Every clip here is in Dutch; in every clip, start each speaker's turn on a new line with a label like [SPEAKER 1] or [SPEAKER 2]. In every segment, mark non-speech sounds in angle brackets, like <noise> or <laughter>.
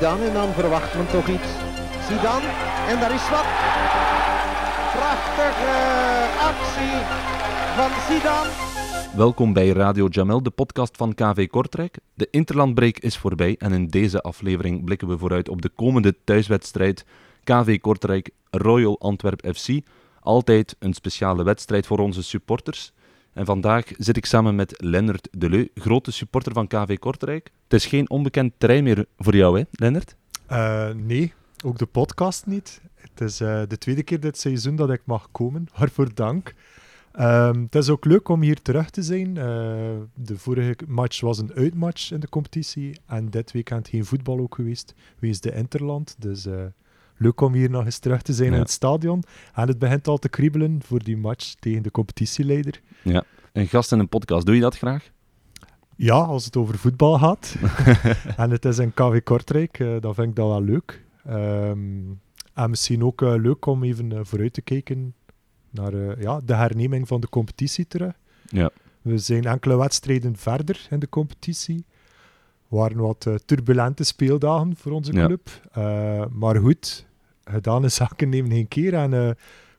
[SPEAKER 1] Zidane en dan verwacht men toch iets. Zidane en daar is wat. Prachtige actie van Zidane.
[SPEAKER 2] Welkom bij Radio Jamel, de podcast van KV Kortrijk. De interlandbreak is voorbij en in deze aflevering blikken we vooruit op de komende thuiswedstrijd KV Kortrijk Royal Antwerp FC. Altijd een speciale wedstrijd voor onze supporters. En vandaag zit ik samen met Lennart Deleu, grote supporter van KV Kortrijk. Het is geen onbekend terrein meer voor jou, hè, Lennart?
[SPEAKER 3] Uh, nee, ook de podcast niet. Het is uh, de tweede keer dit seizoen dat ik mag komen. Waarvoor dank. Um, het is ook leuk om hier terug te zijn. Uh, de vorige match was een uitmatch in de competitie. En dit weekend geen voetbal ook geweest. Wees de Interland. Dus leuk om hier nog eens terug te zijn
[SPEAKER 2] Ja.
[SPEAKER 3] in het stadion. En het begint al te kriebelen voor die match tegen de competitieleider.
[SPEAKER 2] Ja. Een gast in een podcast, doe je dat graag?
[SPEAKER 3] Ja, als het over voetbal gaat. <laughs> en het is in KV Kortrijk, uh, dan vind ik dat wel leuk. Um, en misschien ook uh, leuk om even uh, vooruit te kijken naar ja, de herneming van de competitie terug.
[SPEAKER 2] Ja.
[SPEAKER 3] We zijn enkele wedstrijden verder in de competitie. waren wat turbulente speeldagen voor onze club. Maar goed, gedane zaken nemen geen keer en uh,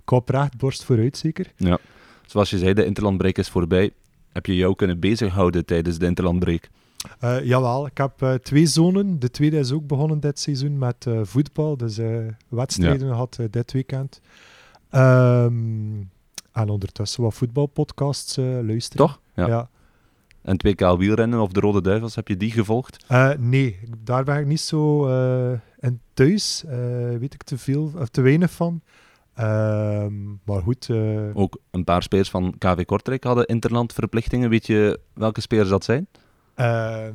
[SPEAKER 3] kop recht, borst vooruit zeker.
[SPEAKER 2] Ja. Zoals je zei, de interlandbreak is voorbij. Heb je jou kunnen bezighouden tijdens de interlandbreak?
[SPEAKER 3] Uh, jawel, ik heb uh, twee zonen. De tweede is ook begonnen dit seizoen met uh, voetbal. Dus wedstrijden ja. gehad dit weekend. Um, en ondertussen wat voetbalpodcasts luisteren.
[SPEAKER 2] Toch?
[SPEAKER 3] Ja. ja.
[SPEAKER 2] En 2K wielrennen of de Rode Duivels, heb je die gevolgd?
[SPEAKER 3] nee, daar ben ik niet zo in thuis. weet ik te veel, of te weinig van. Um, maar goed. Uh...
[SPEAKER 2] Ook een paar spelers van KV Kortrijk hadden interlandverplichtingen. Weet je welke spelers dat zijn?
[SPEAKER 3] Uh,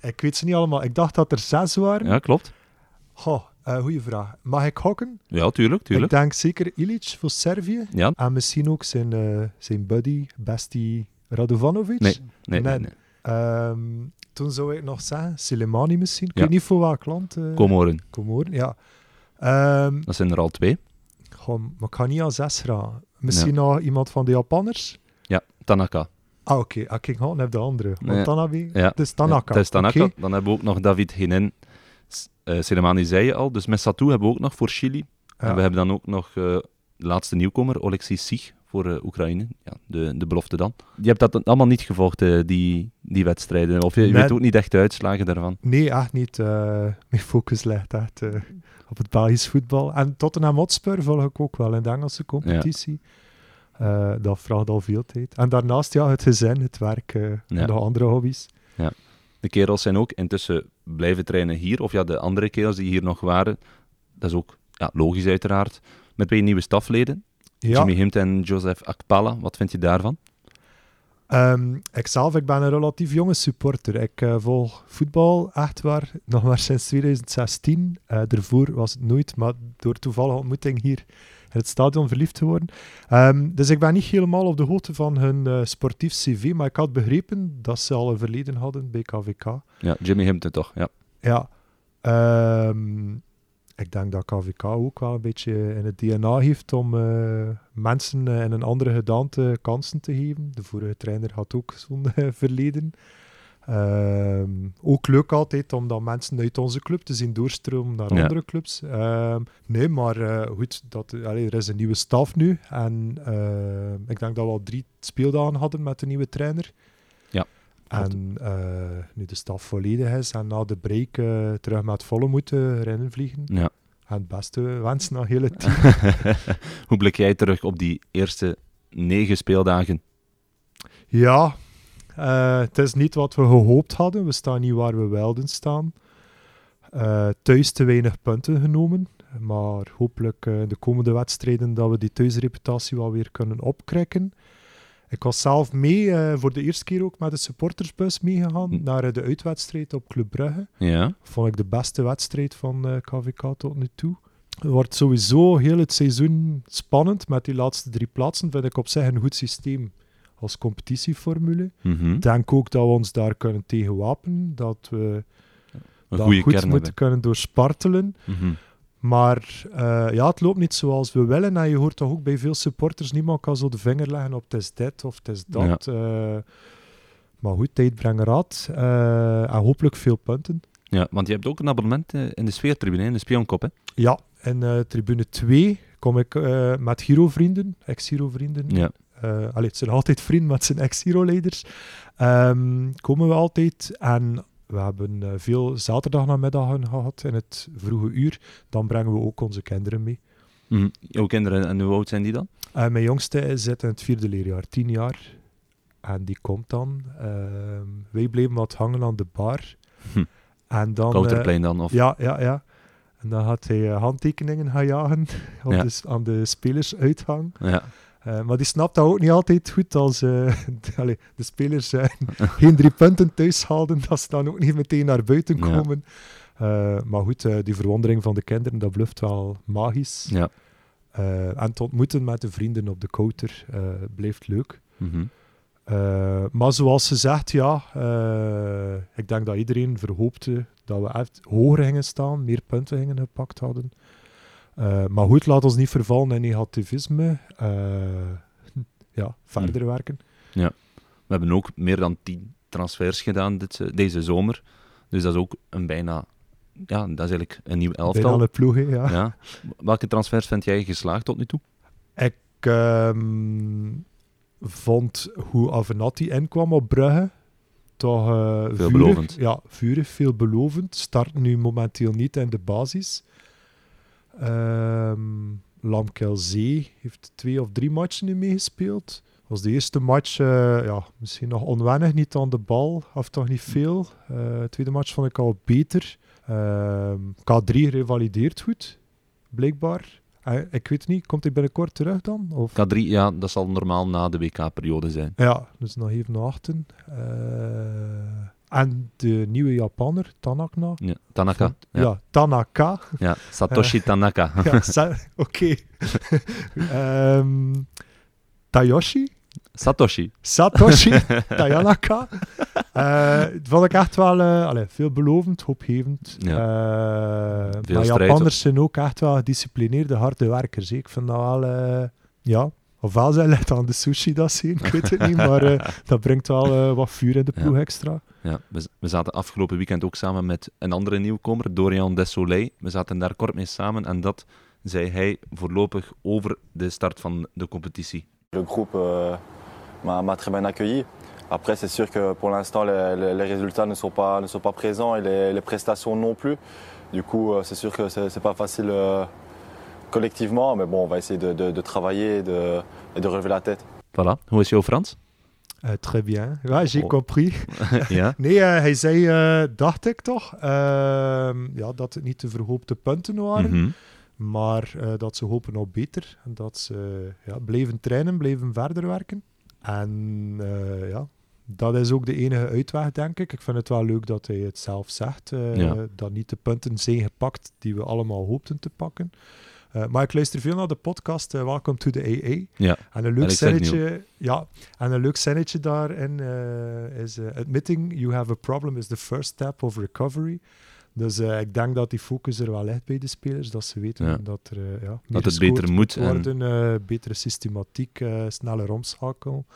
[SPEAKER 3] ik weet ze niet allemaal. Ik dacht dat er zes waren.
[SPEAKER 2] Ja, klopt.
[SPEAKER 3] Goh, uh, goeie vraag. Mag ik hokken?
[SPEAKER 2] Ja, tuurlijk, tuurlijk.
[SPEAKER 3] Ik denk zeker Ilic voor Servië.
[SPEAKER 2] Ja.
[SPEAKER 3] En misschien ook zijn, uh, zijn buddy, bestie Radovanovic.
[SPEAKER 2] Nee, nee, nee.
[SPEAKER 3] Um, toen zou ik nog zeggen, Silemani misschien. Ik
[SPEAKER 2] ja.
[SPEAKER 3] weet niet voor welk land. Uh,
[SPEAKER 2] Comoren.
[SPEAKER 3] Comoren, ja. Um,
[SPEAKER 2] dat zijn er al twee.
[SPEAKER 3] Goh, maar ik ga niet al zes gaan. Misschien nog iemand van de Japanners?
[SPEAKER 2] Ja, Tanaka.
[SPEAKER 3] Ah, oké. Okay. Ah, gewoon heb de andere. Watanabe?
[SPEAKER 2] Ja.
[SPEAKER 3] Het is Tanaka.
[SPEAKER 2] Ja, het is Tanaka.
[SPEAKER 3] Okay.
[SPEAKER 2] Dan hebben we ook nog David Hinen. Uh, Selemani zei je al. Dus met Satou hebben we ook nog voor Chili. En we hebben dan ook nog uh, de laatste nieuwkomer, Alexis Sich, voor uh, Oekraïne. Ja, de, de belofte dan. Je hebt dat allemaal niet gevolgd, uh, die, die wedstrijden. Of je nee. weet ook niet echt de uitslagen daarvan.
[SPEAKER 3] Nee, echt niet. Uh, mijn focus ligt echt op het Belgisch voetbal. En Tottenham Hotspur volg ik ook wel in de Engelse competitie. Ja. dat vraagt al veel tijd. En daarnaast ja, het gezin, het werk en ja. nog andere hobby's.
[SPEAKER 2] Ja. De kerels zijn ook intussen blijven trainen hier. Of ja, de andere kerels die hier nog waren. Dat is ook ja, logisch uiteraard. Met twee nieuwe stafleden. Ja. Jimmy Himt en Joseph Akpala. Wat vind je daarvan?
[SPEAKER 3] Um, ikzelf, ik ben een relatief jonge supporter. Ik uh, volg voetbal echt waar, nog maar sinds 2016. Uh, daarvoor was het nooit, maar door toevallige ontmoeting hier in het stadion verliefd geworden. Um, dus ik ben niet helemaal op de hoogte van hun uh, sportief cv, maar ik had begrepen dat ze al een verleden hadden bij KVK.
[SPEAKER 2] Ja, Jimmy Himpton toch, ja.
[SPEAKER 3] Ja. Um, ik denk dat KVK ook wel een beetje in het DNA heeft om uh, mensen uh, in een andere gedaante kansen te geven. De vorige trainer had ook zo'n uh, verleden. Uh, ook leuk altijd om dan mensen uit onze club te zien doorstromen naar
[SPEAKER 2] Ja.
[SPEAKER 3] andere clubs. Uh, nee, maar goed, dat, allee, er is een nieuwe staf nu. En uh, ik denk dat we al drie speeldagen hadden met de nieuwe trainer. En uh, nu de staf volledig is en na de break uh, terug met volle moeten rennen vliegen.
[SPEAKER 2] Ja.
[SPEAKER 3] En het beste wensen naar heel het team. <laughs>
[SPEAKER 2] Hoe blik jij terug op die eerste negen speeldagen?
[SPEAKER 3] Ja, uh, het is niet wat we gehoopt hadden. We staan niet waar we wilden staan. Thuis te weinig punten genomen. Maar hopelijk uh, de komende wedstrijden dat we die thuisreputatie wel weer kunnen opkrikken. Ik was zelf mee, uh, voor de eerste keer ook met de supportersbus meegegaan
[SPEAKER 2] Hm.
[SPEAKER 3] naar de uitwedstrijd op Club Brugge.
[SPEAKER 2] Ja,
[SPEAKER 3] Vond ik de beste wedstrijd van uh, KVK tot nu toe. Het wordt sowieso heel het seizoen spannend met die laatste drie plaatsen. Vind ik op zich een goed systeem als competitieformule.
[SPEAKER 2] mhm.
[SPEAKER 3] Ik denk ook dat we ons daar kunnen tegen wapenen. Dat we
[SPEAKER 2] een
[SPEAKER 3] dat goed moeten kunnen doorspartelen.
[SPEAKER 2] Mhm.
[SPEAKER 3] Maar uh, ja, het loopt niet zoals we willen. En je hoort toch ook bij veel supporters, niemand kan zo de vinger leggen op het is dit of het is dat. Ja. Uh, maar goed, tijd brengt raad. Uh, en hopelijk veel punten.
[SPEAKER 2] Ja, want je hebt ook een abonnement eh, in de sfeertribune, in de Spionkop, hè?
[SPEAKER 3] Ja, in eh, tribune 2 kom ik eh, met Giro-vrienden, ex-Giro-vrienden.
[SPEAKER 2] Ja.
[SPEAKER 3] Eh, allee, het zijn altijd vrienden, maar het zijn ex-Giro-leiders. Ehm, komen we altijd en we hebben eh, veel zaterdagnamiddagen gehad in het vroege uur. Dan brengen we ook onze kinderen mee.
[SPEAKER 2] Mhm. Jouw kinderen, en hoe oud zijn die dan?
[SPEAKER 3] Eh, mijn jongste zit in het vierde leerjaar, tien jaar. En die komt dan. Ehm, wij bleven wat hangen aan de bar.
[SPEAKER 2] Hm.
[SPEAKER 3] En dan... eh,
[SPEAKER 2] Kouterplein dan? Of...
[SPEAKER 3] ja, ja, ja. En dan gaat hij eh, handtekeningen gaan jagen <laughs> op
[SPEAKER 2] Ja.
[SPEAKER 3] de s- aan de spelersuithang.
[SPEAKER 2] Ja.
[SPEAKER 3] Eh, maar die snapt dat ook niet altijd goed als eh, de, <laughs> allee, de spelers eh, <laughs> geen drie punten thuis haalden, dat ze dan ook niet meteen naar buiten komen. Eh, maar goed, eh, die verwondering van de kinderen, dat blijft wel magisch.
[SPEAKER 2] Ja.
[SPEAKER 3] Eh, en het ontmoeten met de vrienden op de kouter eh, blijft leuk.
[SPEAKER 2] Mhm.
[SPEAKER 3] Eh, maar zoals ze zegt, ja, eh, ik denk dat iedereen verhoopte dat we echt hoger gingen staan, meer punten gingen gepakt hadden. Eh, maar goed, laat ons niet vervallen in negativisme. Eh, ja, verder werken.
[SPEAKER 2] We hebben ook meer dan tien transfers gedaan dit, deze zomer. Dus dat is ook een bijna... Ja, dat is eigenlijk een nieuw
[SPEAKER 3] Bijna
[SPEAKER 2] elftal.
[SPEAKER 3] alle ploegen, ja.
[SPEAKER 2] Ja. Welke transfers vind jij geslaagd tot nu toe?
[SPEAKER 3] Ik ehm, vond hoe Avenatti inkwam op Brugge toch
[SPEAKER 2] Veelbelovend.
[SPEAKER 3] vurig. Ja, vurig, veelbelovend. Start nu momenteel niet in de basis. Ehm Lamkelzee heeft twee of drie matchen nu meegespeeld. Was de eerste match eh, ja, misschien nog onwennig, niet aan de bal, of toch niet veel. Eh, de tweede match vond ik al beter. Ehm, K3 revalideert goed, blijkbaar. Eh, ik weet niet, komt hij binnenkort terug dan? Of?
[SPEAKER 2] K3, ja, dat zal normaal na de WK-periode zijn.
[SPEAKER 3] Ja, dus nog even wachten. Eh, en de nieuwe Japanner, Tanaka.
[SPEAKER 2] Ja. Tanaka. Ja.
[SPEAKER 3] ja, Tanaka.
[SPEAKER 2] Ja. Satoshi Tanaka. <laughs>
[SPEAKER 3] ja, sa- oké. <laughs> Ehm, Tayoshi?
[SPEAKER 2] Satoshi.
[SPEAKER 3] Satoshi <laughs> Tayanaka. Eh, vond ik echt wel uh, allee, veelbelovend, hoopgevend.
[SPEAKER 2] Ja.
[SPEAKER 3] Eh,
[SPEAKER 2] Veel
[SPEAKER 3] maar Japanners zijn ook echt wel gedisciplineerde, harde werkers. Ik vind dat wel... eh, ja, ofwel zij ligt aan de sushi dat zien, ik weet het niet. Maar eh, <laughs> dat brengt wel eh, wat vuur in de
[SPEAKER 2] Ja.
[SPEAKER 3] ploeg extra.
[SPEAKER 2] Ja, we, we zaten afgelopen weekend ook samen met een andere nieuwkomer, Dorian Desolé. We zaten daar kort mee samen en dat zei hij voorlopig over de start van de competitie.
[SPEAKER 4] Le groupe euh, m'a très bien accueilli. Après, c'est sûr que pour l'instant, les, les- les résultats ne sont pas, ne sont pas présents et les, les prestations non plus. Du coup, euh, c'est sûr que c'est c'est pas facile euh, collectivement, mais bon, on va essayer de, de- de travailler et de, et de relever la tête.
[SPEAKER 2] Voilà, hoe is jouw Frans?
[SPEAKER 3] Eh, très bien. Ja, j'ai
[SPEAKER 2] Oh.
[SPEAKER 3] compris. <laughs>
[SPEAKER 2] ja, <laughs>
[SPEAKER 3] Nee, eh, hij zei, eh, dacht ik toch, ehm, ja, dat het niet de verhoopte punten waren.
[SPEAKER 2] Mhm.
[SPEAKER 3] Maar eh, dat ze hopen op beter. En dat ze ja, blijven trainen, blijven verder werken. En eh, ja, dat is ook de enige uitweg, denk ik. Ik vind het wel leuk dat hij het zelf zegt. eh,
[SPEAKER 2] Ja.
[SPEAKER 3] Dat niet de punten zijn gepakt die we allemaal hoopten te pakken. Eh, maar ik luister veel naar de podcast eh, Welcome to the AA.
[SPEAKER 2] Ja,
[SPEAKER 3] En een leuk zinnetje, ja, en een leuk zinnetje daarin eh, is admitting you have a problem is the first step of recovery. Dus ik denk dat die focus er wel ligt bij de spelers, dat ze weten
[SPEAKER 2] Ja.
[SPEAKER 3] dat er ja,
[SPEAKER 2] dat het beter moet. En,
[SPEAKER 3] worden, eh, betere systematiek, sneller omschakel.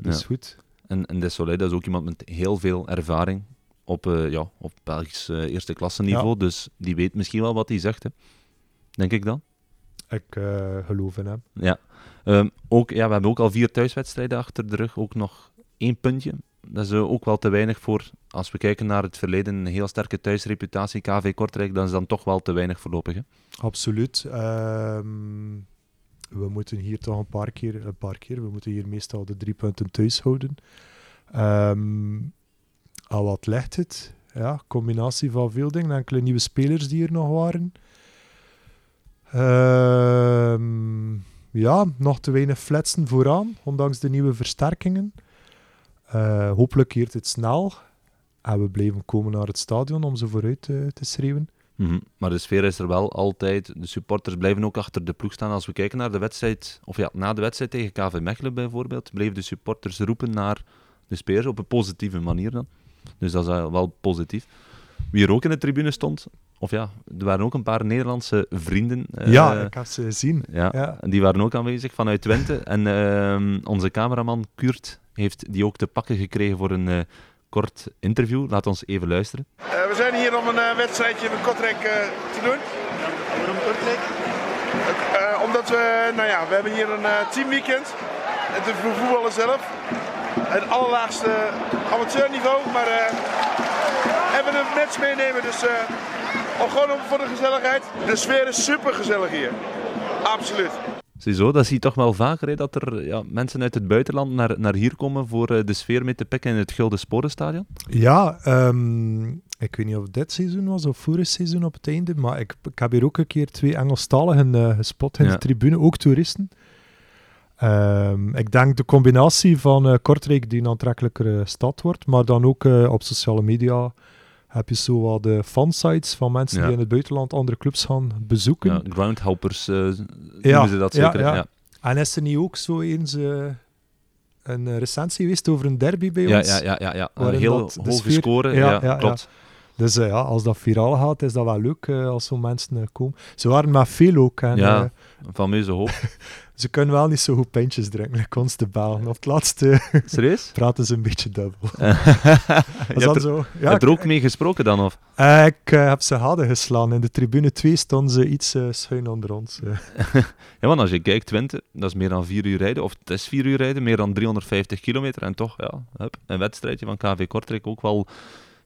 [SPEAKER 3] Dus
[SPEAKER 2] Ja.
[SPEAKER 3] goed.
[SPEAKER 2] en, en Desolé, dat is ook iemand met heel veel ervaring op, ja, op Belgisch eerste klasse niveau. Dus die weet misschien wel wat hij zegt, hè. Denk ik dan.
[SPEAKER 3] Ik eh, geloof in hem.
[SPEAKER 2] Ja. Ehm, ook, ja, we hebben ook al vier thuiswedstrijden achter de rug. Ook nog één puntje. Dat is eh, ook wel te weinig voor, als we kijken naar het verleden, een heel sterke thuisreputatie, KV Kortrijk, dat is dan toch wel te weinig voorlopig. Hè?
[SPEAKER 3] Absoluut. Ehm, we moeten hier toch een paar keer, een paar keer, we moeten hier meestal de drie punten thuis houden. Ehm al wat ligt het? Ja, combinatie van veel dingen. Enkele nieuwe spelers die er nog waren. Ehm, ja, nog te weinig fletsen vooraan, ondanks de nieuwe versterkingen. Eh, hopelijk keert het snel. En we blijven komen naar het stadion om ze vooruit te schreeuwen.
[SPEAKER 2] Mhm. Maar de sfeer is er wel altijd. De supporters blijven ook achter de ploeg staan. Als we kijken naar de wedstrijd, of ja, na de wedstrijd tegen KV Mechelen bijvoorbeeld, bleven de supporters roepen naar de spelers op een positieve manier dan. Dus dat is wel positief. Wie er ook in de tribune stond, of ja, er waren ook een paar Nederlandse vrienden. eh,
[SPEAKER 3] ja, ik heb ze gezien.
[SPEAKER 2] Ja, die waren ook aanwezig vanuit Twente. <laughs> En ehm, onze cameraman Kurt heeft die ook te pakken gekregen voor een eh, kort interview. Laat ons even luisteren.
[SPEAKER 5] Uh, we zijn hier om een uh, wedstrijdje met Kortrijk uh, te doen.
[SPEAKER 1] Ja, waarom Kortrijk?
[SPEAKER 5] omdat we, nou ja, we hebben hier een teamweekend. Het is voor voetballen zelf. Het allerlaagste amateurniveau, maar hebben een match meenemen. Dus al gewoon voor de gezelligheid. De sfeer is super gezellig hier. Absoluut.
[SPEAKER 2] Ziezo, dat zie je toch wel vaker, hè, dat er ja, mensen uit het buitenland naar, naar hier komen voor uh, de sfeer mee te pikken in het Gulden Sporenstadion?
[SPEAKER 3] Ja, um, ik weet niet of dit seizoen was of vorig seizoen op het einde, maar ik, ik heb hier ook een keer twee Engelstaligen uh, gespot in ja. de tribune, ook toeristen. Um, ik denk de combinatie van uh, Kortrijk die een aantrekkelijkere stad wordt, maar dan ook op sociale media heb je zo wat de fansites van mensen die in het buitenland andere clubs gaan bezoeken.
[SPEAKER 2] Ja, groundhoppers uh, noemen ze dat zeker. Ja,
[SPEAKER 3] En is er niet ook zo eens uh, een recensie geweest over een derby bij ons?
[SPEAKER 2] Ja, ja, ja. ja. Een heel hoge sfeer... score, ja, klopt.
[SPEAKER 3] Dus uh, ja, als dat viraal gaat, is dat wel leuk als zo'n mensen komen. Ze waren met veel ook. En,
[SPEAKER 2] ja, een fameuze hoop. <laughs>
[SPEAKER 3] Ze kunnen wel niet zo goed pintjes drinken, like ons te bellen. Of het laatste <laughs>
[SPEAKER 2] Serieus?
[SPEAKER 3] praten ze een beetje dubbel. <laughs>
[SPEAKER 2] je hebt er, zo, ja, heb er ook mee gesproken dan? Of?
[SPEAKER 3] Uh, ik uh, heb ze hadden geslaan. In de tribune 2 stonden ze iets uh, schuin onder ons. <laughs>
[SPEAKER 2] ja, want als je kijkt, Twente, dat is meer dan 4 uur rijden. Of het is 4 uur rijden, meer dan 350 kilometer. En toch, ja, hup, een wedstrijdje van KV Kortrijk ook wel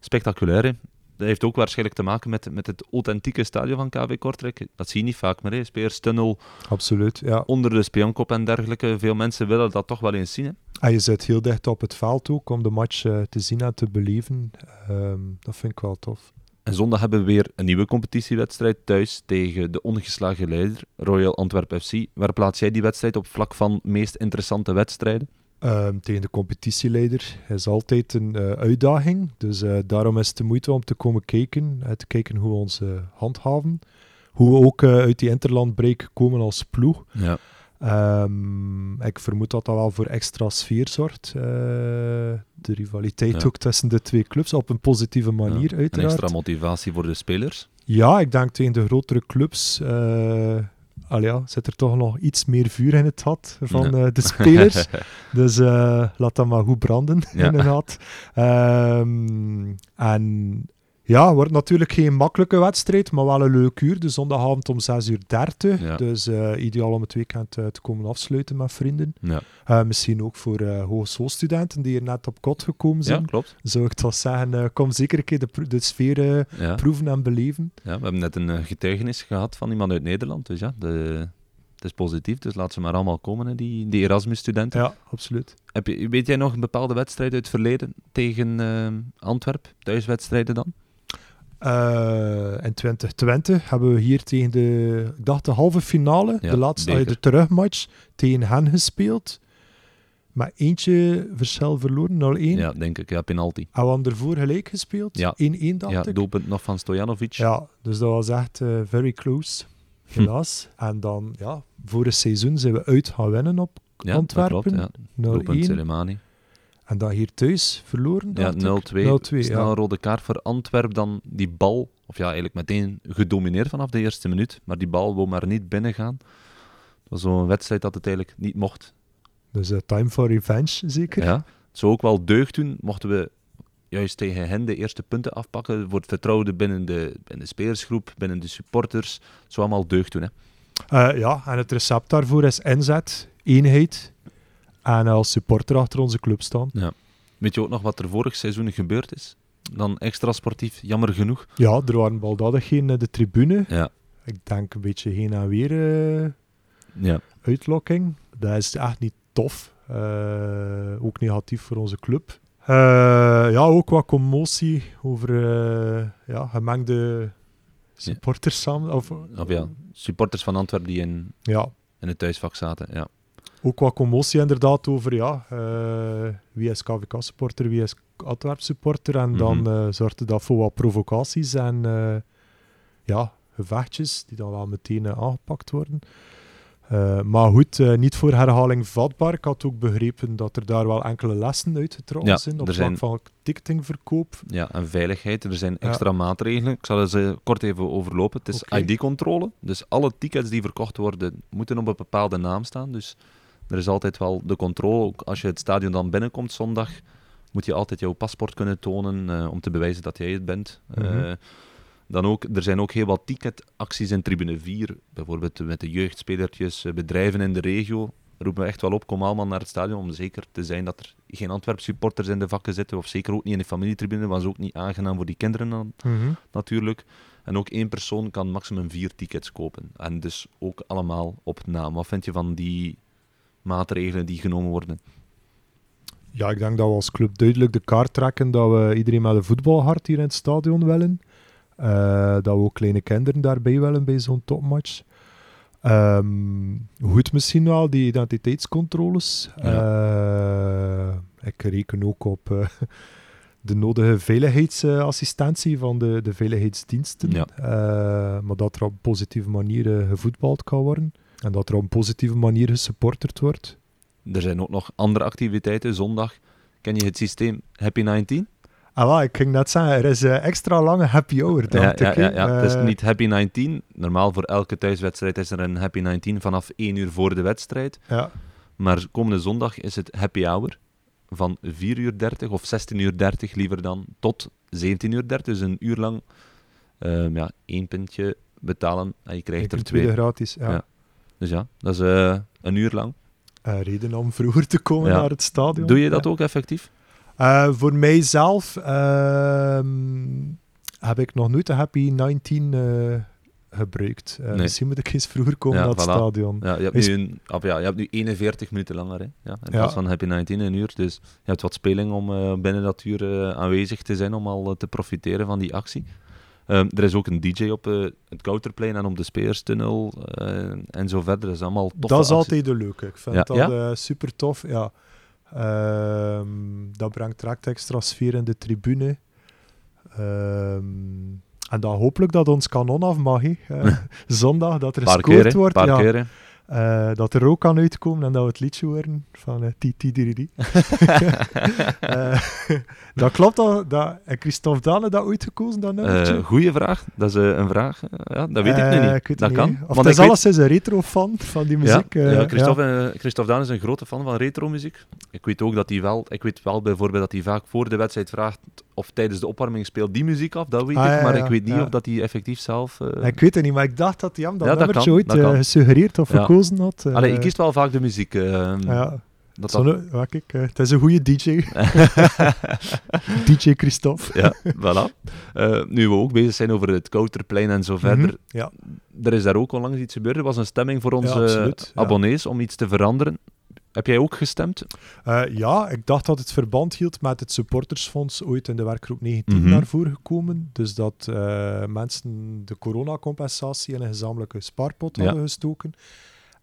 [SPEAKER 2] spectaculair. Hè? Dat heeft ook waarschijnlijk te maken met, met het authentieke stadion van KV Kortrijk. Dat zie je niet vaak meer. Speerstunnel
[SPEAKER 3] Absoluut, ja.
[SPEAKER 2] onder de spionkop en dergelijke. Veel mensen willen dat toch wel eens zien. Hè?
[SPEAKER 3] En je zit heel dicht op het veld ook om de match uh, te zien en te beleven. Um, dat vind ik wel tof.
[SPEAKER 2] En zondag hebben we weer een nieuwe competitiewedstrijd thuis tegen de ongeslagen leider Royal Antwerp FC. Waar plaats jij die wedstrijd op vlak van meest interessante wedstrijden?
[SPEAKER 3] Um, tegen de competitieleider is altijd een uh, uitdaging. Dus uh, daarom is het de moeite om te komen kijken. Uh, te kijken hoe we ons handhaven. Hoe we ook uit die interlandbreak komen als ploeg.
[SPEAKER 2] Ja.
[SPEAKER 3] Um, ik vermoed dat dat wel voor extra sfeer zorgt. de rivaliteit
[SPEAKER 2] ja.
[SPEAKER 3] ook tussen de twee clubs op een positieve manier, ja. uiteraard.
[SPEAKER 2] Een extra motivatie voor de spelers?
[SPEAKER 3] Ja, ik denk tegen de grotere clubs al ja, zit er toch nog iets meer vuur in het had van uh, de spelers. <laughs> dus uh, laat dat maar goed branden ja. in het had. Um, en ja, wordt natuurlijk geen makkelijke wedstrijd, maar wel een leuk uur. De zondagavond om 6 uur 30.
[SPEAKER 2] Ja.
[SPEAKER 3] Dus uh, ideaal om het weekend uh, te komen afsluiten met vrienden.
[SPEAKER 2] Ja.
[SPEAKER 3] Uh, misschien ook voor hogeschoolstudenten die er net op kot gekomen zijn.
[SPEAKER 2] Ja, klopt.
[SPEAKER 3] Zou ik toch zeggen, kom zeker een keer de, de sfeer
[SPEAKER 2] ja.
[SPEAKER 3] proeven en beleven.
[SPEAKER 2] Ja, we hebben net een getuigenis gehad van iemand uit Nederland. Dus ja, de, het is positief. Dus laat ze maar allemaal komen, hè, die, die Erasmus-studenten.
[SPEAKER 3] Ja, absoluut.
[SPEAKER 2] Heb je, weet jij nog een bepaalde wedstrijd uit het verleden tegen Antwerp? Thuiswedstrijden dan?
[SPEAKER 3] Uh, in 2020 hebben we hier tegen de, ik dacht de halve finale,
[SPEAKER 2] ja,
[SPEAKER 3] de laatste, uh, de terugmatch, tegen hen gespeeld. Maar eentje verschil verloren, 0-1.
[SPEAKER 2] Ja, denk ik. Ja, penalty.
[SPEAKER 3] En we ervoor gelijk gespeeld. 1-1
[SPEAKER 2] ja.
[SPEAKER 3] dacht
[SPEAKER 2] ja,
[SPEAKER 3] ik.
[SPEAKER 2] doelpunt nog van Stojanovic.
[SPEAKER 3] Ja, dus dat was echt uh, very close, helaas. Hm. En dan, ja, voor het seizoen zijn we uit gaan winnen op
[SPEAKER 2] ja,
[SPEAKER 3] Antwerpen.
[SPEAKER 2] Klopt, ja. Doelpunt Celemani.
[SPEAKER 3] En dat hier thuis verloren?
[SPEAKER 2] Ja, 0-2. Snel
[SPEAKER 3] ja.
[SPEAKER 2] rode kaart voor Antwerp. Dan die bal, of ja, eigenlijk meteen gedomineerd vanaf de eerste minuut. Maar die bal wil maar niet binnengaan. Dat was zo'n wedstrijd dat het eigenlijk niet mocht.
[SPEAKER 3] Dus uh, time for revenge, zeker?
[SPEAKER 2] Ja. Het zou ook wel deugd doen, mochten we juist tegen hen de eerste punten afpakken. Voor het vertrouwen binnen de, binnen de spelersgroep, binnen de supporters. Het zou allemaal deugd doen, hè?
[SPEAKER 3] Uh, ja, en het recept daarvoor is inzet, eenheid en als supporter achter onze club staan.
[SPEAKER 2] Ja. Weet je ook nog wat er vorig seizoen gebeurd is? Dan extra sportief, jammer genoeg.
[SPEAKER 3] Ja, er waren baldadigheden in de tribune.
[SPEAKER 2] Ja.
[SPEAKER 3] Ik denk een beetje heen en weer uh,
[SPEAKER 2] ja.
[SPEAKER 3] uitlokking. Dat is echt niet tof. Uh, ook negatief voor onze club. Uh, ja, ook wat commotie over ja, gemengde supporters samen. Of,
[SPEAKER 2] of ja, supporters van Antwerpen die in,
[SPEAKER 3] ja.
[SPEAKER 2] in het thuisvak zaten. Ja
[SPEAKER 3] ook wat commotie inderdaad over ja, uh, wie is KVK-supporter, wie is Antwerp-supporter. En mm -hmm. dan uh, zorgde dat voor wat provocaties en uh, ja, gevechtjes die dan wel meteen aangepakt worden. maar goed, niet voor herhaling vatbaar. Ik had ook begrepen dat er daar wel enkele lessen uitgetrokken
[SPEAKER 2] ja,
[SPEAKER 3] zijn op vlak
[SPEAKER 2] zijn...
[SPEAKER 3] van ticketingverkoop.
[SPEAKER 2] Ja, en veiligheid. Er zijn extra ja. maatregelen. Ik zal ze kort even overlopen. Het is
[SPEAKER 3] okay.
[SPEAKER 2] ID-controle. Dus alle tickets die verkocht worden, moeten op een bepaalde naam staan. Dus er is altijd wel de controle. Als je het stadion dan binnenkomt zondag, moet je altijd jouw paspoort kunnen tonen eh, om te bewijzen dat jij het bent. Eh,
[SPEAKER 3] Mhm.
[SPEAKER 2] dan ook, er zijn ook heel wat ticketacties in tribune 4, bijvoorbeeld met de jeugdspelertjes, eh, bedrijven in de regio. Roepen we echt wel op, kom allemaal naar het stadion om zeker te zijn dat er geen Antwerp supporters in de vakken zitten, of zeker ook niet in de familietribune, was ook niet aangenaam voor die kinderen dan,
[SPEAKER 3] Mhm.
[SPEAKER 2] natuurlijk. En ook één persoon kan maximum vier tickets kopen. En dus ook allemaal op naam. Wat vind je van die maatregelen die genomen worden?
[SPEAKER 3] Ja, ik denk dat we als club duidelijk de kaart trekken dat we iedereen met een voetbalhart hier in het stadion willen. Eh, dat we ook kleine kinderen daarbij willen bij zo'n topmatch. Ehm, goed misschien wel, die identiteitscontroles. Eh, ik reken ook op eh, de nodige veiligheidsassistentie van de, de veiligheidsdiensten.
[SPEAKER 2] Ja.
[SPEAKER 3] Maar dat er op positieve manier gevoetbald kan worden. En dat er op een positieve manier gesupporterd wordt.
[SPEAKER 2] Er zijn ook nog andere activiteiten. Zondag ken je het systeem Happy 19?
[SPEAKER 3] Ah, ik ging net zeggen, er is een extra lange happy hour,
[SPEAKER 2] Ja, ja,
[SPEAKER 3] ik.
[SPEAKER 2] ja, ja. het is
[SPEAKER 3] Eh,
[SPEAKER 2] niet Happy 19. Normaal voor elke thuiswedstrijd is er een Happy 19 vanaf 1 uur voor de wedstrijd.
[SPEAKER 3] ja.
[SPEAKER 2] Maar komende zondag is het Happy Hour van 4 uur 30 of 16 uur 30 liever dan tot 17 uur 30. Dus een uur lang ehm, ja, één pintje betalen en je krijgt er twee.
[SPEAKER 3] gratis. Ja.
[SPEAKER 2] Ja. Dus ja, dat is eh, een uur lang.
[SPEAKER 3] Eh, reden om vroeger te komen
[SPEAKER 2] Ja.
[SPEAKER 3] naar het stadion.
[SPEAKER 2] Doe je dat
[SPEAKER 3] Ja.
[SPEAKER 2] ook effectief?
[SPEAKER 3] Eh, voor mijzelf ehm, heb ik nog nooit de Happy 19 eh, gebruikt.
[SPEAKER 2] Nee.
[SPEAKER 3] Misschien moet ik eens vroeger komen
[SPEAKER 2] Ja,
[SPEAKER 3] naar het
[SPEAKER 2] voilà.
[SPEAKER 3] stadion.
[SPEAKER 2] Ja, je, hebt
[SPEAKER 3] Is-
[SPEAKER 2] nu een, ja, je hebt nu 41 minuten langer. Hè? Ja, in plaats van Happy 19 een uur. Dus je hebt wat speling om binnen dat uur aanwezig te zijn om al te profiteren van die actie. Ehm, er is ook een DJ op eh, het Kouterplein en op de Speerstunnel eh, en zo verder. Dat is allemaal toffe
[SPEAKER 3] Dat is altijd de leuke. Ik vind
[SPEAKER 2] Ja.
[SPEAKER 3] dat
[SPEAKER 2] Ja?
[SPEAKER 3] eh, super tof. Ja. Ehm, dat brengt direct extra sfeer in de tribune. Ehm, en dan hopelijk dat ons kanon af mag. hè. Eh, <laughs> zondag, dat er gescoord wordt.
[SPEAKER 2] Paar
[SPEAKER 3] ja.
[SPEAKER 2] keer,
[SPEAKER 3] Eh, dat er ook kan uitkomen en dat we het liedje horen van uh, Titi <laughs> <laughs> dat klopt dat, dat en Christophe Dane dat ooit gekozen, dat nummertje?
[SPEAKER 2] Goeie vraag. Dat is een vraag. Ja, dat weet ik nu niet.
[SPEAKER 3] ik
[SPEAKER 2] dat kan.
[SPEAKER 3] Of
[SPEAKER 2] Want
[SPEAKER 3] is
[SPEAKER 2] weet-
[SPEAKER 3] alleszins een retro-fan van die muziek.
[SPEAKER 2] Ja,
[SPEAKER 3] eh,
[SPEAKER 2] ja, Christophe, Christophe is een grote fan van retro-muziek. Ik weet ook dat hij wel, ik weet wel bijvoorbeeld dat hij vaak voor de wedstrijd vraagt of tijdens de opwarming speelt die muziek af, dat weet
[SPEAKER 3] Ah,
[SPEAKER 2] ik,
[SPEAKER 3] ja,
[SPEAKER 2] maar
[SPEAKER 3] ja,
[SPEAKER 2] ik weet niet
[SPEAKER 3] ja.
[SPEAKER 2] of dat hij effectief zelf... eh,
[SPEAKER 3] Ik weet het niet, maar ik dacht dat hij hem dat
[SPEAKER 2] dat kan,
[SPEAKER 3] ooit
[SPEAKER 2] dat
[SPEAKER 3] eh, gesuggereerd of gekozen had. eh.
[SPEAKER 2] Allee, ik kies wel vaak de muziek. eh,
[SPEAKER 3] Ja,
[SPEAKER 2] dat
[SPEAKER 3] Zonne, eh, het is een goede DJ. <laughs> DJ Christophe.
[SPEAKER 2] ja, voilà. Nu we ook bezig zijn over het Kouterplein en zo verder,
[SPEAKER 3] Mhm, Ja.
[SPEAKER 2] er is daar ook onlangs iets gebeurd. Er was een stemming voor onze abonnees om iets te veranderen. Heb jij ook gestemd?
[SPEAKER 3] Eh, ja, ik dacht dat het verband hield met het supportersfonds ooit in de werkgroep 19
[SPEAKER 2] Mhm.
[SPEAKER 3] naar voren gekomen. Dus dat eh, mensen de coronacompensatie in een gezamenlijke spaarpot
[SPEAKER 2] Ja.
[SPEAKER 3] hadden gestoken.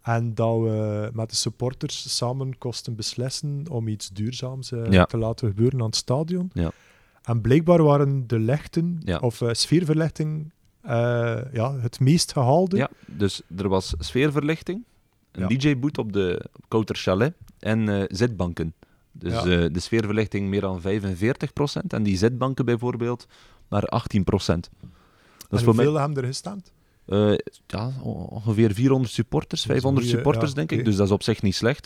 [SPEAKER 3] En dat we met de supporters samen kosten beslissen om iets duurzaams eh,
[SPEAKER 2] Ja.
[SPEAKER 3] te laten gebeuren aan het stadion.
[SPEAKER 2] Ja.
[SPEAKER 3] En blijkbaar waren de lichten, of sfeerverlichting, ja, het meest gehaalde.
[SPEAKER 2] Ja, dus er was sfeerverlichting, een
[SPEAKER 3] Ja.
[SPEAKER 2] DJ-boot op de Kouter Chalet en eh, zitbanken. Dus
[SPEAKER 3] Ja.
[SPEAKER 2] eh, de sfeerverlichting meer dan 45% en die zitbanken bijvoorbeeld maar 18%. Dat is voor mij
[SPEAKER 3] hoeveel hebben er gestemd?
[SPEAKER 2] eh, ja, ongeveer 400 supporters,
[SPEAKER 3] Dat is een
[SPEAKER 2] 500
[SPEAKER 3] goeie-
[SPEAKER 2] supporters
[SPEAKER 3] ja,
[SPEAKER 2] denk ik, dus dat is op zich niet slecht.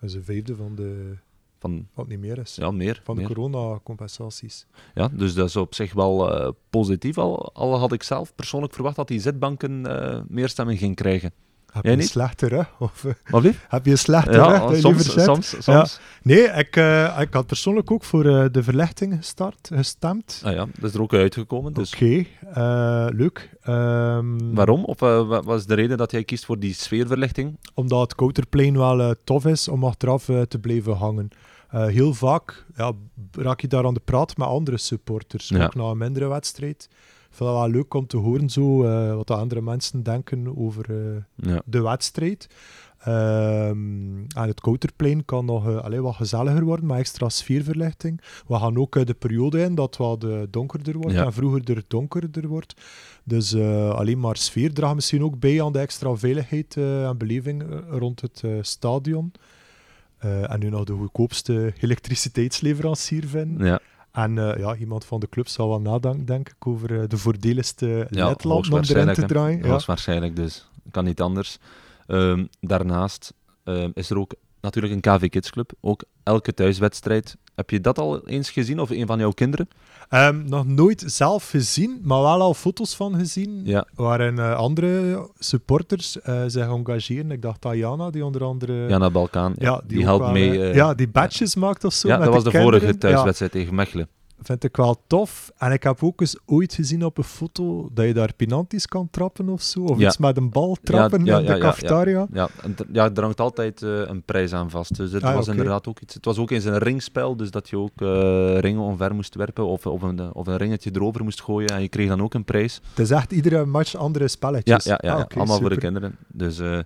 [SPEAKER 3] Dat is een vijfde van de,
[SPEAKER 2] Van,
[SPEAKER 3] wat niet meer is,
[SPEAKER 2] ja, meer.
[SPEAKER 3] van de
[SPEAKER 2] meer.
[SPEAKER 3] coronacompensaties.
[SPEAKER 2] Ja, dus dat is op zich wel positief. Al, al had ik zelf persoonlijk verwacht dat die zitbanken meer stemmen gingen krijgen.
[SPEAKER 3] Heb
[SPEAKER 2] Jij
[SPEAKER 3] je een slechte rug? <laughs> Of eh,
[SPEAKER 2] Wat lief?
[SPEAKER 3] heb je een slechte rug?
[SPEAKER 2] Ja,
[SPEAKER 3] je
[SPEAKER 2] soms, soms, soms.
[SPEAKER 3] Nee, ik, eh, ik had persoonlijk ook voor eh, de verlichting gestart, gestemd.
[SPEAKER 2] Ah ja, dat is er ook uitgekomen. Dus
[SPEAKER 3] Oké, eh, leuk. Ehm,
[SPEAKER 2] waarom? Of eh, wa- wat is de reden dat jij kiest voor die sfeerverlichting?
[SPEAKER 3] Omdat het Kouterplein wel eh, tof is om achteraf eh, te blijven hangen. Eh, heel vaak ja, raak je daar aan de praat met andere supporters,
[SPEAKER 2] Ja.
[SPEAKER 3] ook na een mindere wedstrijd. Ik vind het wel leuk om te horen zo, eh, wat de andere mensen denken over eh,
[SPEAKER 2] Ja.
[SPEAKER 3] de wedstrijd. Ehm en het Kouterplein kan nog allee, wat gezelliger worden, met extra sfeerverlichting. We gaan ook de periode in dat wat donkerder wordt
[SPEAKER 2] Ja.
[SPEAKER 3] en vroeger er donkerder wordt. Dus alleen maar sfeer draagt misschien ook bij aan de extra veiligheid en beleving rond het stadion. En nu nog de goedkoopste <laughs> elektriciteitsleverancier vinden.
[SPEAKER 2] Ja,
[SPEAKER 3] En eh, ja, iemand van de club zal wel nadenken, denk ik, over eh, de voordeligste
[SPEAKER 2] ja
[SPEAKER 3] ledlamp om erin te draaien. Ja.
[SPEAKER 2] Hoogstwaarschijnlijk, dus kan niet anders. Ehm, daarnaast ehm, is er ook natuurlijk een KV Kids Club. Ook elke thuiswedstrijd. Heb je dat al eens gezien of een van jouw kinderen?
[SPEAKER 3] Ehm, nog nooit zelf gezien, maar wel al foto's van gezien.
[SPEAKER 2] Ja.
[SPEAKER 3] Waarin eh, andere supporters eh, zich engageren. Ik dacht Diana, die onder andere.
[SPEAKER 2] Jana Balkaan.
[SPEAKER 3] ja,
[SPEAKER 2] die helpt mee.
[SPEAKER 3] eh, ja, die badges maakt of zo.
[SPEAKER 2] ja,
[SPEAKER 3] met
[SPEAKER 2] dat was de vorige thuiswedstrijd tegen Mechelen.
[SPEAKER 3] Vind ik wel tof. En ik heb ook eens ooit gezien op een foto dat je daar penalties kan trappen of zo. Of
[SPEAKER 2] Ja.
[SPEAKER 3] iets met een bal trappen
[SPEAKER 2] ja,
[SPEAKER 3] in
[SPEAKER 2] ja,
[SPEAKER 3] de
[SPEAKER 2] ja,
[SPEAKER 3] cafetaria.
[SPEAKER 2] Ja, ja, er hangt altijd eh, een prijs aan vast. Dus het
[SPEAKER 3] Ah,
[SPEAKER 2] was
[SPEAKER 3] oké.
[SPEAKER 2] inderdaad ook iets. Het was ook eens een ringspel, dus dat je ook eh, ringen omver moest werpen of, of, een, of een ringetje erover moest gooien. En je kreeg dan ook een prijs.
[SPEAKER 3] Het is echt iedere match andere
[SPEAKER 2] Ja,
[SPEAKER 3] spelletjes.
[SPEAKER 2] ja, ja,
[SPEAKER 3] Ah,
[SPEAKER 2] ja.
[SPEAKER 3] oké,
[SPEAKER 2] allemaal voor de
[SPEAKER 3] super.
[SPEAKER 2] kinderen. Dus, eh,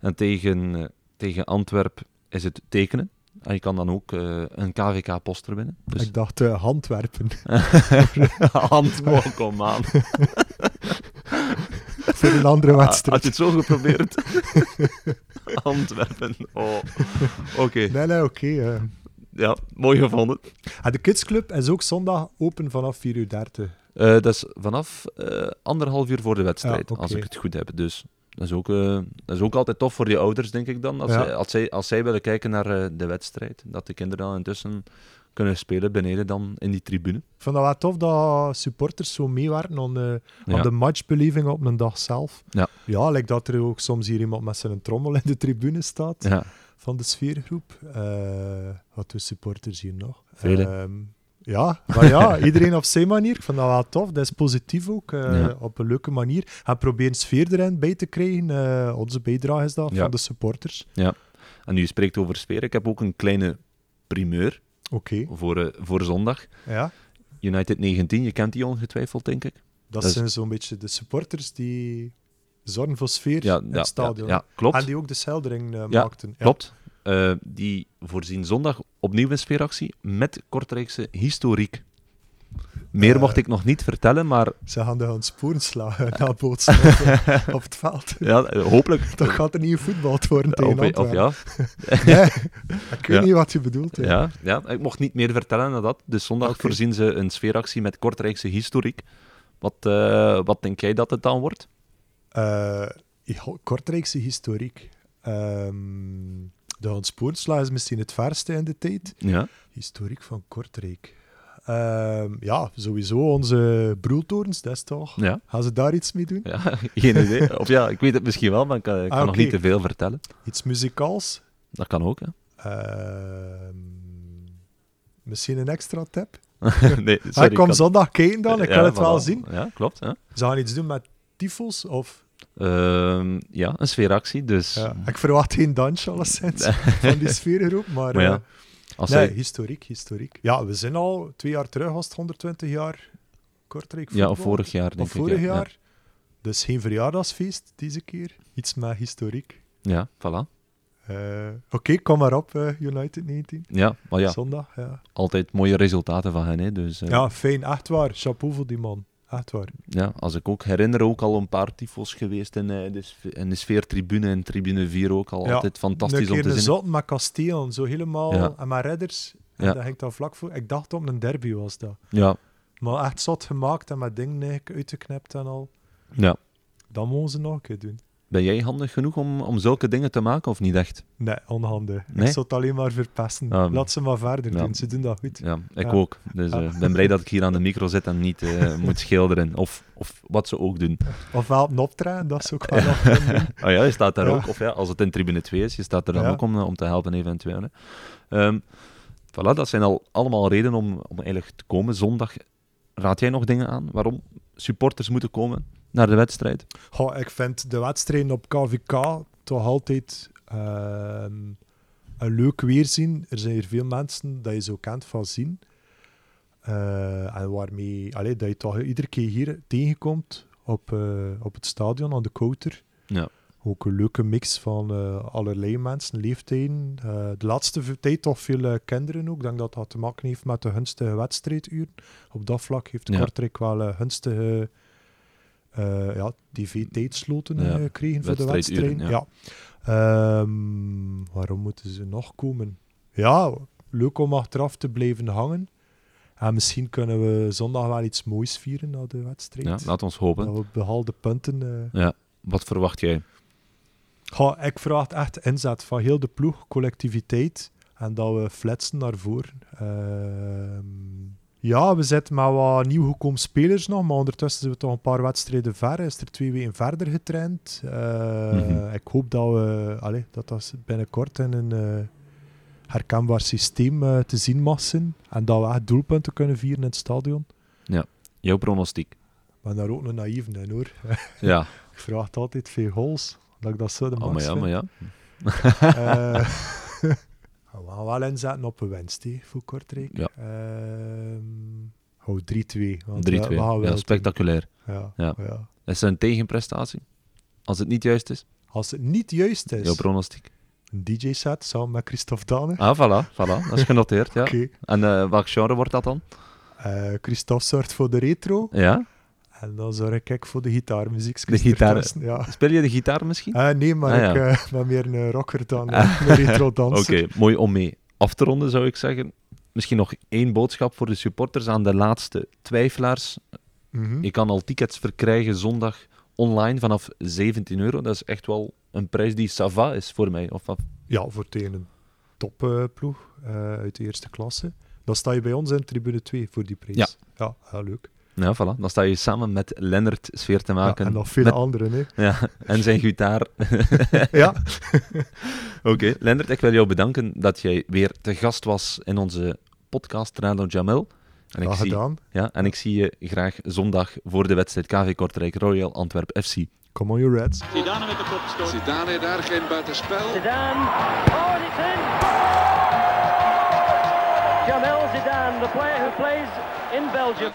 [SPEAKER 2] en tegen, eh, tegen Antwerp is het tekenen. En je kan dan ook eh, een KVK-poster winnen. Dus
[SPEAKER 3] Ik dacht eh, handwerpen. <laughs>
[SPEAKER 2] hand, oh, kom aan. <laughs>
[SPEAKER 3] voor een andere
[SPEAKER 2] Had
[SPEAKER 3] wedstrijd.
[SPEAKER 2] je het zo geprobeerd? <laughs> Antwerpen. Oh. Oké,
[SPEAKER 3] Nee, nee, oké. eh.
[SPEAKER 2] ja, mooi gevonden.
[SPEAKER 3] Ah, de Kidsclub is ook zondag open vanaf 4.30 uur.
[SPEAKER 2] Dat is vanaf anderhalf uur voor de wedstrijd,
[SPEAKER 3] Ja,
[SPEAKER 2] als ik het goed heb. Dus dat is, ook, eh, dat is ook altijd tof voor die ouders, denk ik dan. Als,
[SPEAKER 3] Ja.
[SPEAKER 2] zij, als, zij, als zij willen kijken naar eh, de wedstrijd, dat de kinderen dan intussen kunnen spelen beneden dan in die tribune.
[SPEAKER 3] Ik vond dat wel tof dat supporters zo meewerken aan, eh, aan
[SPEAKER 2] Ja.
[SPEAKER 3] de matchbeleving op een dag zelf.
[SPEAKER 2] Ja.
[SPEAKER 3] Ja, like dat er ook soms hier iemand met zijn trommel in de tribune staat
[SPEAKER 2] Ja,
[SPEAKER 3] van de sfeergroep. Eh wat doen supporters hier nog?
[SPEAKER 2] Vele.
[SPEAKER 3] Ehm, ja, maar ja, <laughs> iedereen op zijn manier. Ik vind dat wel tof. Dat is positief ook, eh,
[SPEAKER 2] Ja.
[SPEAKER 3] op een leuke manier. En proberen sfeer erin bij te krijgen. Eh, onze bijdrage is dat,
[SPEAKER 2] Ja.
[SPEAKER 3] van de supporters.
[SPEAKER 2] en nu je spreekt over sfeer, ik heb ook een kleine primeur
[SPEAKER 3] Oké,
[SPEAKER 2] voor, eh, voor zondag.
[SPEAKER 3] ja.
[SPEAKER 2] United 19, je kent die ongetwijfeld, denk ik.
[SPEAKER 3] Dat,
[SPEAKER 2] Dat is-
[SPEAKER 3] zijn zo'n beetje de supporters die zorgen voor sfeer
[SPEAKER 2] Ja,
[SPEAKER 3] in
[SPEAKER 2] ja,
[SPEAKER 3] het stadion.
[SPEAKER 2] Ja, ja, klopt.
[SPEAKER 3] En die ook de Seldering
[SPEAKER 2] Ja,
[SPEAKER 3] maakten. Ja.
[SPEAKER 2] Klopt. Die voorzien zondag opnieuw een sfeeractie met Kortrijkse historiek. Meer mocht ik nog niet vertellen, maar
[SPEAKER 3] Ze gaan de sporen slaan <laughs> na boodschappen <laughs> op het veld.
[SPEAKER 2] ja, hopelijk.
[SPEAKER 3] Dat gaat er niet gevoetbald worden tegen
[SPEAKER 2] Of, of
[SPEAKER 3] Antwerpen.
[SPEAKER 2] ja, <laughs>
[SPEAKER 3] Nee, ik weet
[SPEAKER 2] Ja.
[SPEAKER 3] niet wat je bedoelt. hè.
[SPEAKER 2] ja, ja, ik mocht niet meer vertellen dan dat. Dus zondag voorzien ze een sfeeractie met Kortrijkse historiek. Wat, eh, wat denk jij dat het dan wordt?
[SPEAKER 3] Eh, Kortrijkse historiek. Ehm de Hans is misschien het verste in de tijd.
[SPEAKER 2] Ja,
[SPEAKER 3] Historiek van Kortrijk. Ehm, ja, sowieso onze broeltorens, dat is toch?
[SPEAKER 2] ja,
[SPEAKER 3] Gaan ze daar iets mee doen?
[SPEAKER 2] ja <laughs> geen idee. Of ja, ik weet het misschien wel, maar ik kan, ik kan
[SPEAKER 3] Ah,
[SPEAKER 2] nog niet te veel vertellen.
[SPEAKER 3] Iets muzikaals?
[SPEAKER 2] Dat kan ook, hè.
[SPEAKER 3] Ehm, misschien een extra tip? <laughs>
[SPEAKER 2] nee,
[SPEAKER 3] Ah,
[SPEAKER 2] sorry.
[SPEAKER 3] ik kom
[SPEAKER 2] kan-
[SPEAKER 3] zondag kijken dan, ik
[SPEAKER 2] Ja,
[SPEAKER 3] kan het wel
[SPEAKER 2] voilà.
[SPEAKER 3] zien.
[SPEAKER 2] Ja, klopt. Ja.
[SPEAKER 3] Ze gaan iets doen met tyfels of...
[SPEAKER 2] Ehm, ja, een sfeeractie. Dus,
[SPEAKER 3] Ja, ik verwacht geen dansje alleszins <laughs> van die sfeergroep, maar...
[SPEAKER 2] maar ja,
[SPEAKER 3] eh,
[SPEAKER 2] als
[SPEAKER 3] nee, historiek, historiek. Ja, we zijn al twee jaar terug, was het 120 jaar Kortrijk
[SPEAKER 2] ja, of
[SPEAKER 3] voetbal.
[SPEAKER 2] vorig jaar, denk
[SPEAKER 3] Of
[SPEAKER 2] ik.
[SPEAKER 3] vorig
[SPEAKER 2] ja.
[SPEAKER 3] jaar. Dus geen verjaardagsfeest deze keer. Iets met historiek.
[SPEAKER 2] Ja, voilà.
[SPEAKER 3] Eh, Oké, kom maar op, eh, United 19.
[SPEAKER 2] Ja, maar ja,
[SPEAKER 3] Zondag, ja.
[SPEAKER 2] altijd mooie resultaten van hen. Hè. Dus,
[SPEAKER 3] Ja, fijn, echt waar. Chapeau voor die man. Echt waar.
[SPEAKER 2] ja, als ik ook herinner, ook al een paar tyfos geweest in, eh, de, sfe- in de sfeertribune en tribune 4 ook al.
[SPEAKER 3] Ja,
[SPEAKER 2] Altijd fantastisch om te zien.
[SPEAKER 3] zot met kasteel, zo helemaal.
[SPEAKER 2] Ja.
[SPEAKER 3] En met redders. En
[SPEAKER 2] Ja.
[SPEAKER 3] dat ging dan vlak voor. Ik dacht op een derby was dat.
[SPEAKER 2] Ja,
[SPEAKER 3] Maar echt zot gemaakt en met dingen uitgeknipt en al.
[SPEAKER 2] ja.
[SPEAKER 3] Dat mogen ze nog een keer doen.
[SPEAKER 2] Ben jij handig genoeg om, om zulke dingen te maken of niet echt?
[SPEAKER 3] Nee, onhandig.
[SPEAKER 2] Nee?
[SPEAKER 3] Ik zou het alleen maar verpesten.
[SPEAKER 2] Ah,
[SPEAKER 3] Laat ze maar verder
[SPEAKER 2] ja.
[SPEAKER 3] doen. Ze doen dat goed.
[SPEAKER 2] Ja, ik
[SPEAKER 3] Ja.
[SPEAKER 2] ook. Dus eh, ik ben blij dat ik hier aan de micro zit en niet eh, <laughs> moet schilderen. Of, of wat ze ook doen.
[SPEAKER 3] Ofwel een optreden, dat is ook wel. <laughs>
[SPEAKER 2] Oh ja, je staat daar ook. Of ja, als het in tribune 2 is, je staat er dan ook om, eh, om te helpen eventueel. Hè. Ehm, voilà, dat zijn al allemaal redenen om, om eigenlijk te komen. Zondag, raad jij nog dingen aan waarom supporters moeten komen naar de wedstrijd?
[SPEAKER 3] Goh, ik vind de wedstrijden op KVK toch altijd ehm, een leuk weerzien. Er zijn hier veel mensen dat je zo kent van zien. Eh, en waarmee allee, dat je toch iedere keer hier tegenkomt op, eh, op het stadion aan de Kouter.
[SPEAKER 2] Ja.
[SPEAKER 3] Ook een leuke mix van eh, allerlei mensen, leeftijden. De laatste tijd toch veel kinderen ook. Ik denk dat dat te maken heeft met de gunstige wedstrijduren. Op dat vlak heeft
[SPEAKER 2] Ja.
[SPEAKER 3] Kortrijk wel eh, gunstige eh ja, tv-tijdsloten
[SPEAKER 2] Ja,
[SPEAKER 3] eh, gekregen voor de wedstrijden. Ja. Ehm, waarom moeten ze nog komen? Ja, leuk om achteraf te blijven hangen. En misschien kunnen we zondag wel iets moois vieren na de wedstrijd.
[SPEAKER 2] Ja, laat ons hopen.
[SPEAKER 3] dat we behaalde punten... eh,
[SPEAKER 2] Ja. Wat verwacht jij?
[SPEAKER 3] Ik vraag echt inzet van heel de ploeg, collectiviteit. En dat we flitsen naar voren. Ehm, ja, we zitten met wat nieuwgekomen spelers nog, maar ondertussen zijn we toch een paar wedstrijden ver. Is er twee weken verder getraind. Eh,
[SPEAKER 2] Mhm.
[SPEAKER 3] Ik hoop dat we allee, dat, dat binnenkort in een eh, herkenbaar systeem eh, te zien mag zijn. En dat we echt doelpunten kunnen vieren in het stadion.
[SPEAKER 2] Jouw pronostiek.
[SPEAKER 3] Ik ben daar ook een naïef in hoor. <laughs>
[SPEAKER 2] Ja,
[SPEAKER 3] ik vraag altijd veel goals. Dat ik dat zo de
[SPEAKER 2] oh, maar ja, maar <laughs> ja.
[SPEAKER 3] Eh, we gaan wel inzetten op een winst hè, voor Kortrijk.
[SPEAKER 2] Ja.
[SPEAKER 3] Ehm, hou 3-2. want
[SPEAKER 2] 3-2.
[SPEAKER 3] we- we gaan wel
[SPEAKER 2] Ja, spectaculair. Ja.
[SPEAKER 3] Ja, ja.
[SPEAKER 2] Is er een tegenprestatie? Als het niet juist is?
[SPEAKER 3] Als het niet juist is,
[SPEAKER 2] Jouw pronostiek?
[SPEAKER 3] een DJ-set samen met Christophe Dane.
[SPEAKER 2] Ah, voilà, voilà. Dat is genoteerd, ja. <laughs>
[SPEAKER 3] Oké.
[SPEAKER 2] En eh, welk genre wordt dat dan?
[SPEAKER 3] Eh, Christophe zorgt voor de retro.
[SPEAKER 2] Ja?
[SPEAKER 3] En dan zorg ik voor de gitaarmuziek.
[SPEAKER 2] De gitaar.
[SPEAKER 3] Ja.
[SPEAKER 2] Speel je de gitaar misschien?
[SPEAKER 3] Eh, nee, maar
[SPEAKER 2] Ah, ja.
[SPEAKER 3] ik eh, ben meer een rocker dan
[SPEAKER 2] Ah.
[SPEAKER 3] eh, een retro <laughs>
[SPEAKER 2] Oké, mooi om mee af te ronden, zou ik zeggen. Misschien nog één boodschap voor de supporters aan de laatste twijfelaars.
[SPEAKER 3] Mhm.
[SPEAKER 2] Je kan al tickets verkrijgen zondag online vanaf 17 euro. Dat is echt wel een prijs die sava is voor mij. Of, wat?
[SPEAKER 3] Ja, voor tegen een topploeg eh, uit de eerste klasse. Dan sta je bij ons in tribune 2 voor die prijs.
[SPEAKER 2] Ja.
[SPEAKER 3] Ja, ja, leuk.
[SPEAKER 2] Ja, voilà. Dan sta je samen met Lennart sfeer te
[SPEAKER 3] Ja,
[SPEAKER 2] maken.
[SPEAKER 3] en nog vele
[SPEAKER 2] met-
[SPEAKER 3] anderen. Hè.
[SPEAKER 2] ja, en zijn gitaar. <laughs>
[SPEAKER 3] ja, <laughs>
[SPEAKER 2] Oké, Lennart, ik wil jou bedanken dat jij weer te gast was in onze podcast Radio Jamel. En ik, zie,
[SPEAKER 3] gedaan.
[SPEAKER 2] ja, en ik zie je graag zondag voor de wedstrijd KV Kortrijk Royal Antwerp FC.
[SPEAKER 3] Come on, you Reds.
[SPEAKER 6] Zidane met de kopstoot.
[SPEAKER 7] Zidane daar geen buitenspel.
[SPEAKER 8] Zidane. Oh, it's in. Jamel Zidane, the player who plays in Belgium.